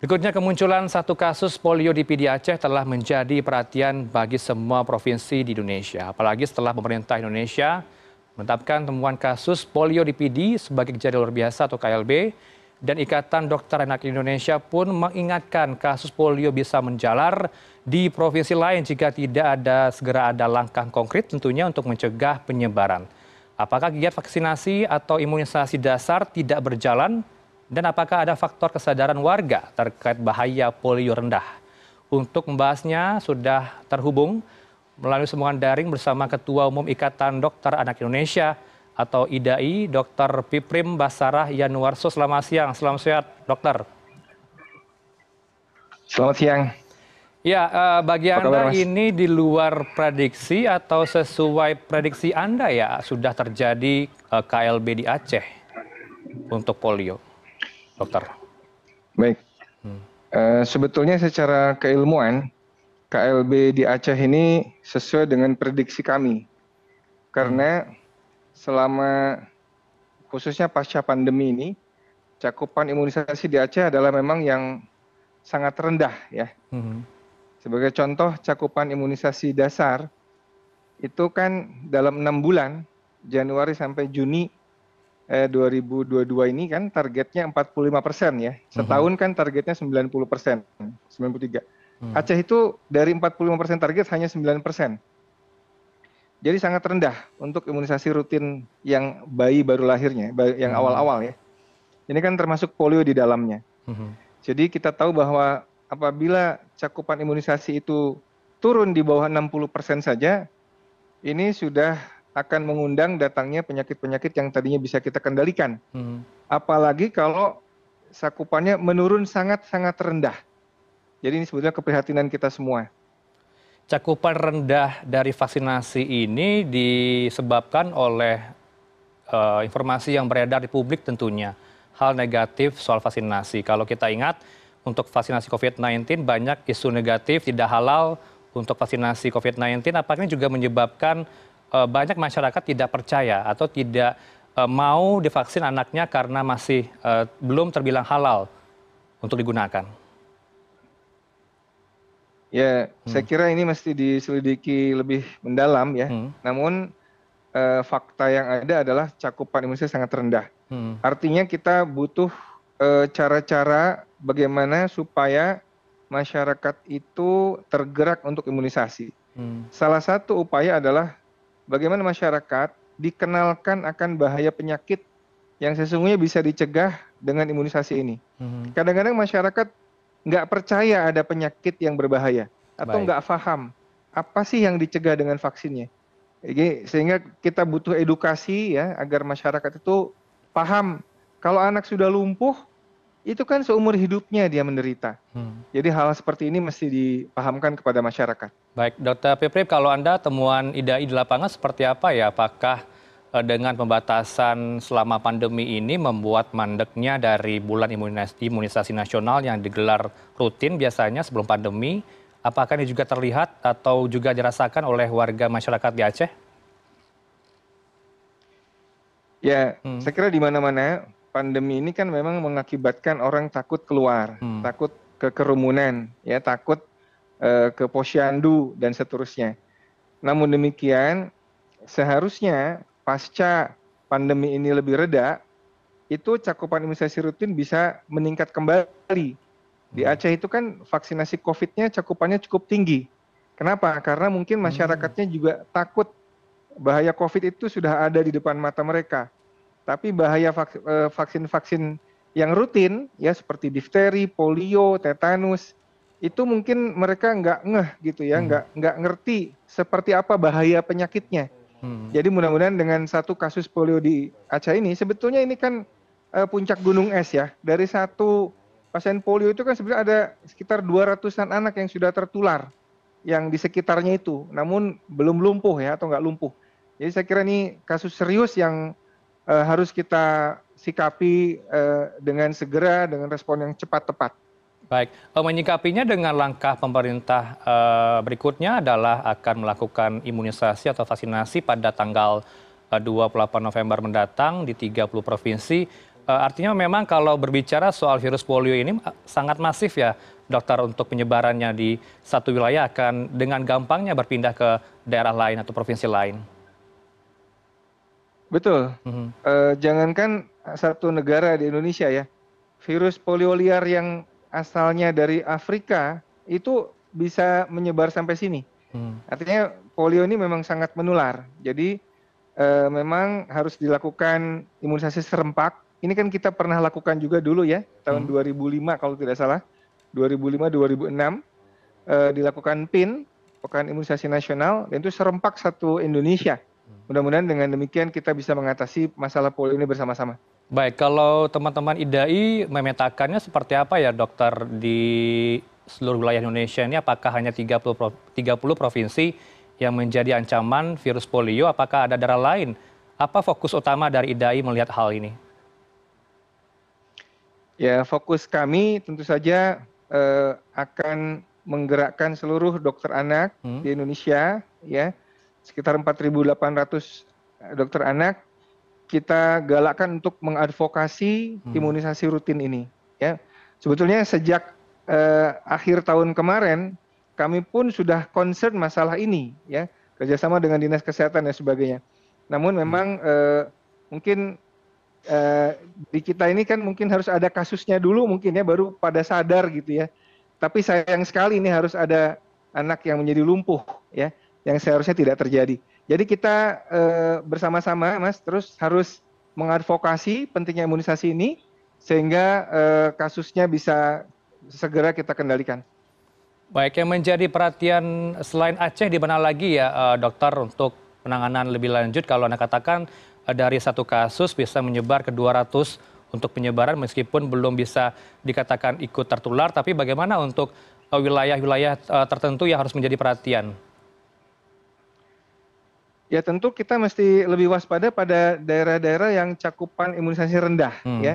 Berikutnya kemunculan satu kasus polio di PD Aceh telah menjadi perhatian bagi semua provinsi di Indonesia. Apalagi setelah pemerintah Indonesia menetapkan temuan kasus polio di PD sebagai kejadian luar biasa atau KLB dan Ikatan Dokter Anak Indonesia pun mengingatkan kasus polio bisa menjalar di provinsi lain jika tidak ada segera ada langkah konkret tentunya untuk mencegah penyebaran. Apakah giat vaksinasi atau imunisasi dasar tidak berjalan dan apakah ada faktor kesadaran warga terkait bahaya polio rendah? Untuk membahasnya sudah terhubung melalui sambungan daring bersama Ketua Umum Ikatan Dokter Anak Indonesia atau IDAI, Dr. Piprim Basarah Yanuarso. Selamat siang, selamat sehat, dokter. Selamat siang. Ya, uh, bagi Anda kabar, ini di luar prediksi atau sesuai prediksi Anda ya sudah terjadi eh, KLB di Aceh untuk polio, dokter. Baik. Hmm. Uh, sebetulnya secara keilmuan KLB di Aceh ini sesuai dengan prediksi kami, karena selama khususnya pasca pandemi ini cakupan imunisasi di Aceh adalah memang yang sangat rendah ya. Hmm sebagai contoh cakupan imunisasi dasar itu kan dalam enam bulan Januari sampai Juni eh, 2022 ini kan targetnya 45 persen ya. Mhm. Setahun kan targetnya 90 persen, 93. Hmm. Aceh itu dari 45 persen target hanya 9 persen. Jadi sangat rendah untuk imunisasi rutin yang bayi baru lahirnya, yang mhm. awal-awal ya. Ini kan termasuk polio di dalamnya. Hmm. Jadi kita tahu bahwa apabila cakupan imunisasi itu turun di bawah 60 persen saja, ini sudah akan mengundang datangnya penyakit-penyakit yang tadinya bisa kita kendalikan. Hmm. Apalagi kalau cakupannya menurun sangat-sangat rendah. Jadi ini sebetulnya keprihatinan kita semua. Cakupan rendah dari vaksinasi ini disebabkan oleh uh, informasi yang beredar di publik tentunya. Hal negatif soal vaksinasi. Kalau kita ingat, untuk vaksinasi COVID-19 banyak isu negatif tidak halal untuk vaksinasi COVID-19. Apakah ini juga menyebabkan banyak masyarakat tidak percaya atau tidak uh, mau divaksin anaknya karena masih uh, belum terbilang halal untuk digunakan? Ya, hmm. saya kira ini mesti diselidiki lebih mendalam ya. Hmm. Namun uh, fakta yang ada adalah cakupan imunisasi sangat rendah. Hmm. Artinya kita butuh cara-cara bagaimana supaya masyarakat itu tergerak untuk imunisasi. Hmm. Salah satu upaya adalah bagaimana masyarakat dikenalkan akan bahaya penyakit yang sesungguhnya bisa dicegah dengan imunisasi ini. Hmm. Kadang-kadang masyarakat nggak percaya ada penyakit yang berbahaya atau nggak paham apa sih yang dicegah dengan vaksinnya. Jadi, sehingga kita butuh edukasi ya agar masyarakat itu paham kalau anak sudah lumpuh itu kan seumur hidupnya dia menderita. Hmm. Jadi hal seperti ini mesti dipahamkan kepada masyarakat. Baik, Dokter Piprip, kalau Anda temuan IDAI di lapangan seperti apa ya? Apakah eh, dengan pembatasan selama pandemi ini membuat mandeknya dari bulan imunisasi, imunisasi nasional yang digelar rutin biasanya sebelum pandemi, apakah ini juga terlihat atau juga dirasakan oleh warga masyarakat di Aceh? Ya, hmm. saya kira di mana-mana pandemi ini kan memang mengakibatkan orang takut keluar, hmm. takut ke kerumunan, ya takut uh, ke posyandu dan seterusnya. Namun demikian, seharusnya pasca pandemi ini lebih reda, itu cakupan imunisasi rutin bisa meningkat kembali. Di hmm. Aceh itu kan vaksinasi COVID-nya cakupannya cukup tinggi. Kenapa? Karena mungkin hmm. masyarakatnya juga takut bahaya COVID itu sudah ada di depan mata mereka tapi bahaya eh, vaksin-vaksin yang rutin ya seperti difteri, polio, tetanus itu mungkin mereka nggak ngeh gitu ya, hmm. nggak nggak ngerti seperti apa bahaya penyakitnya. Hmm. Jadi mudah-mudahan dengan satu kasus polio di Aceh ini sebetulnya ini kan uh, puncak gunung es ya. Dari satu pasien polio itu kan sebenarnya ada sekitar 200-an anak yang sudah tertular yang di sekitarnya itu, namun belum lumpuh ya atau nggak lumpuh. Jadi saya kira ini kasus serius yang harus kita sikapi uh, dengan segera dengan respon yang cepat tepat. Baik, uh, menyikapinya dengan langkah pemerintah berikutnya adalah akan melakukan imunisasi atau vaksinasi pada tanggal uh, 28 November mendatang di 30 provinsi. artinya memang kalau berbicara soal virus polio ini sangat masif ya dokter untuk penyebarannya di satu wilayah akan dengan gampangnya berpindah ke daerah lain atau provinsi lain. Betul. Mm-hmm. Uh, jangankan satu negara di Indonesia ya, virus polio liar yang asalnya dari Afrika itu bisa menyebar sampai sini. Hmm. Artinya polio ini memang sangat menular. Jadi uh, memang harus dilakukan imunisasi serempak. Ini kan kita pernah lakukan juga dulu ya tahun hmm. 2005 kalau tidak salah. 2005-2006 eh, dilakukan PIN, Pekan Imunisasi Nasional, dan itu serempak satu Indonesia. Mudah-mudahan dengan demikian kita bisa mengatasi masalah polio ini bersama-sama. Baik, kalau teman-teman IDAI memetakannya seperti apa ya dokter di seluruh wilayah Indonesia ini apakah hanya 30, 30 provinsi yang menjadi ancaman virus polio, apakah ada daerah lain? Apa fokus utama dari IDAI melihat hal ini? Ya, fokus kami tentu saja uh, akan menggerakkan seluruh dokter anak hmm. di Indonesia ya sekitar 4.800 eh, dokter anak kita galakkan untuk mengadvokasi hmm. imunisasi rutin ini ya. Sebetulnya sejak uh, akhir tahun kemarin kami pun sudah concern masalah ini ya. Kerjasama dengan dinas kesehatan dan sebagainya. Namun memang uh, mungkin Eh, di kita ini kan mungkin harus ada kasusnya dulu mungkin ya baru pada sadar gitu ya. Tapi sayang sekali ini harus ada anak yang menjadi lumpuh ya, yang seharusnya tidak terjadi. Jadi kita eh, bersama-sama Mas terus harus mengadvokasi pentingnya imunisasi ini sehingga eh, kasusnya bisa segera kita kendalikan. Baik, yang menjadi perhatian selain Aceh di mana lagi ya eh, dokter untuk penanganan lebih lanjut kalau Anda katakan dari satu kasus bisa menyebar ke 200 untuk penyebaran meskipun belum bisa dikatakan ikut tertular tapi bagaimana untuk wilayah-wilayah tertentu yang harus menjadi perhatian? Ya tentu kita mesti lebih waspada pada daerah-daerah yang cakupan imunisasi rendah hmm. ya.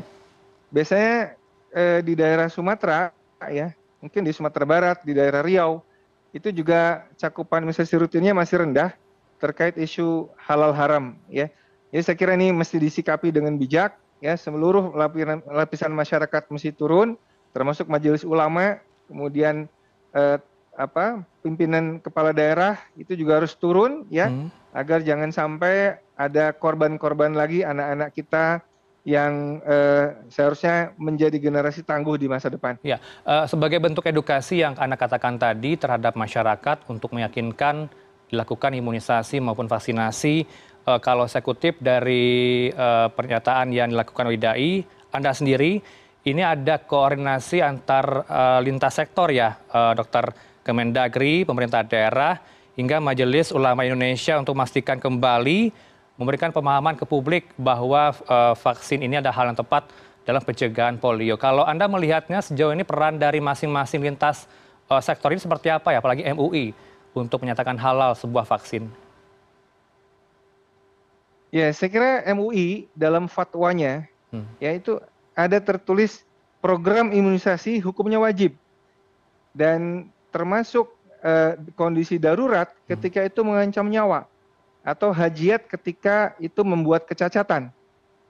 Biasanya eh, di daerah Sumatera ya, mungkin di Sumatera Barat, di daerah Riau itu juga cakupan imunisasi rutinnya masih rendah terkait isu halal haram ya jadi saya kira ini mesti disikapi dengan bijak ya seluruh lapisan, lapisan masyarakat mesti turun termasuk majelis ulama kemudian eh, apa pimpinan kepala daerah itu juga harus turun ya hmm. Agar jangan sampai ada korban-korban lagi anak-anak kita yang eh, seharusnya menjadi generasi tangguh di masa depan. Ya, uh, sebagai bentuk edukasi yang Anda katakan tadi terhadap masyarakat untuk meyakinkan dilakukan imunisasi maupun vaksinasi uh, kalau saya kutip dari uh, pernyataan yang dilakukan WIDAI, Anda sendiri ini ada koordinasi antar uh, lintas sektor ya, uh, Dokter Kemendagri, pemerintah daerah, hingga Majelis Ulama Indonesia untuk memastikan kembali memberikan pemahaman ke publik bahwa uh, vaksin ini ada hal yang tepat dalam pencegahan polio. Kalau Anda melihatnya sejauh ini peran dari masing-masing lintas uh, sektor ini seperti apa ya, apalagi MUI untuk menyatakan halal sebuah vaksin? Ya, saya kira MUI dalam fatwanya hmm. ya itu ada tertulis program imunisasi hukumnya wajib dan termasuk kondisi darurat hmm. ketika itu mengancam nyawa atau hajiat ketika itu membuat kecacatan.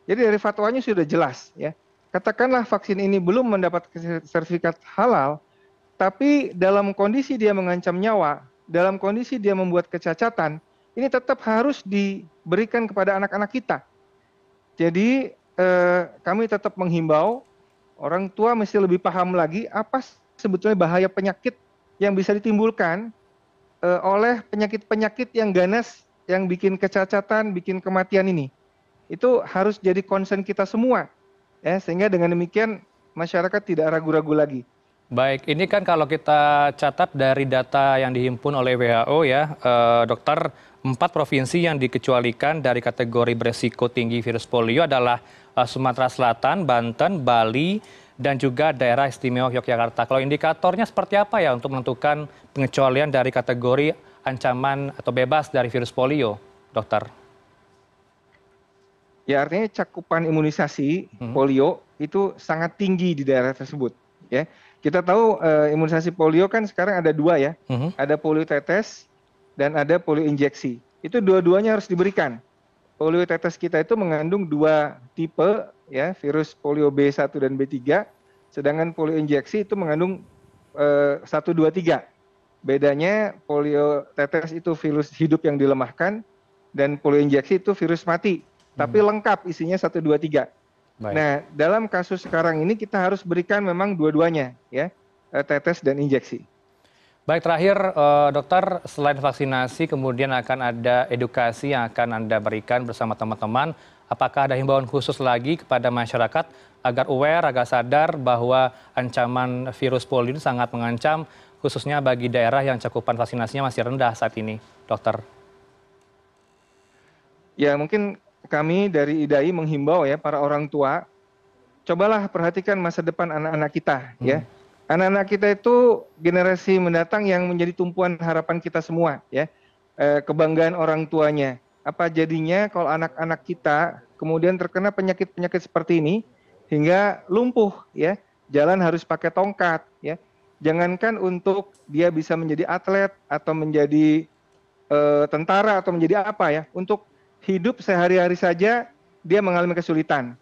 Jadi dari fatwanya sudah jelas ya. Katakanlah vaksin ini belum mendapat sertifikat halal, tapi dalam kondisi dia mengancam nyawa, dalam kondisi dia membuat kecacatan, ini tetap harus diberikan kepada anak-anak kita. Jadi eh, kami tetap menghimbau orang tua mesti lebih paham lagi apa sebetulnya bahaya penyakit yang bisa ditimbulkan eh, oleh penyakit-penyakit yang ganas yang bikin kecacatan, bikin kematian ini. Itu harus jadi concern kita semua. Ya, sehingga dengan demikian masyarakat tidak ragu-ragu lagi. Baik, ini kan kalau kita catat dari data yang dihimpun oleh WHO ya, eh, dokter, empat provinsi yang dikecualikan dari kategori beresiko tinggi virus polio adalah eh, Sumatera Selatan, Banten, Bali, dan juga daerah istimewa Yogyakarta. Kalau indikatornya seperti apa ya untuk menentukan pengecualian dari kategori ancaman atau bebas dari virus polio, dokter? Ya artinya cakupan imunisasi hmm. polio itu sangat tinggi di daerah tersebut. Ya, kita tahu uh, imunisasi polio kan sekarang ada dua ya, uh-huh. ada polio tetes dan ada polio injeksi. Itu dua-duanya harus diberikan. Polio tetes kita itu mengandung dua tipe ya virus polio B1 dan B3, sedangkan polio injeksi itu mengandung eh, 1, 2, 3. Bedanya polio tetes itu virus hidup yang dilemahkan dan polio injeksi itu virus mati, tapi hmm. lengkap isinya 1, 2, 3. Baik. Nah, dalam kasus sekarang ini kita harus berikan memang dua-duanya, ya, eh, tetes dan injeksi. Baik, terakhir uh, dokter, selain vaksinasi kemudian akan ada edukasi yang akan Anda berikan bersama teman-teman. Apakah ada himbauan khusus lagi kepada masyarakat agar aware, agar sadar bahwa ancaman virus polio ini sangat mengancam khususnya bagi daerah yang cakupan vaksinasinya masih rendah saat ini, dokter? Ya, mungkin kami dari IDAI menghimbau ya para orang tua, cobalah perhatikan masa depan anak-anak kita hmm. ya anak-anak kita itu generasi mendatang yang menjadi tumpuan harapan kita semua ya eh, kebanggaan orang tuanya apa jadinya kalau anak-anak kita kemudian terkena penyakit-penyakit seperti ini hingga lumpuh ya? Jalan harus pakai tongkat ya? Jangankan untuk dia bisa menjadi atlet atau menjadi eh, tentara atau menjadi apa ya? Untuk hidup sehari-hari saja dia mengalami kesulitan.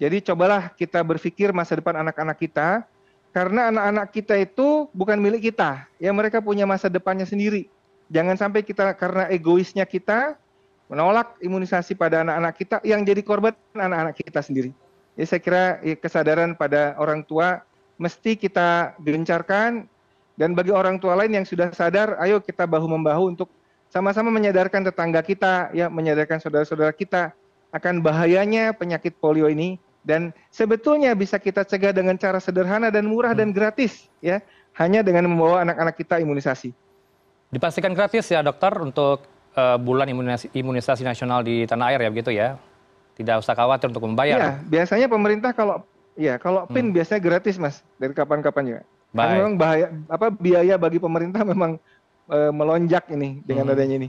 Jadi cobalah kita berpikir masa depan anak-anak kita karena anak-anak kita itu bukan milik kita, ya? Mereka punya masa depannya sendiri. Jangan sampai kita karena egoisnya kita menolak imunisasi pada anak-anak kita yang jadi korban anak-anak kita sendiri. Jadi saya kira ya, kesadaran pada orang tua mesti kita gencarkan dan bagi orang tua lain yang sudah sadar, ayo kita bahu membahu untuk sama-sama menyadarkan tetangga kita, ya menyadarkan saudara-saudara kita akan bahayanya penyakit polio ini dan sebetulnya bisa kita cegah dengan cara sederhana dan murah dan hmm. gratis ya hanya dengan membawa anak-anak kita imunisasi. Dipastikan gratis ya dokter untuk bulan imunisasi, imunisasi nasional di tanah air ya begitu ya. Tidak usah khawatir untuk membayar. Ya, biasanya pemerintah kalau ya kalau PIN hmm. biasanya gratis Mas dari kapan-kapan juga. Baik. Karena memang bahaya apa biaya bagi pemerintah memang uh, melonjak ini dengan hmm. adanya ini.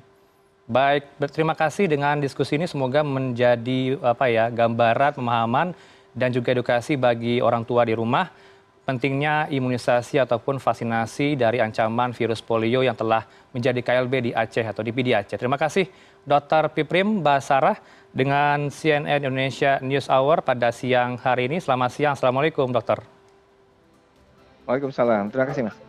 Baik, terima kasih dengan diskusi ini semoga menjadi apa ya gambaran pemahaman dan juga edukasi bagi orang tua di rumah pentingnya imunisasi ataupun vaksinasi dari ancaman virus polio yang telah menjadi KLB di Aceh atau di PD Aceh. Terima kasih Dr. Piprim Basarah dengan CNN Indonesia News Hour pada siang hari ini. Selamat siang. Assalamualaikum, Dokter. Waalaikumsalam. Terima kasih, Mas.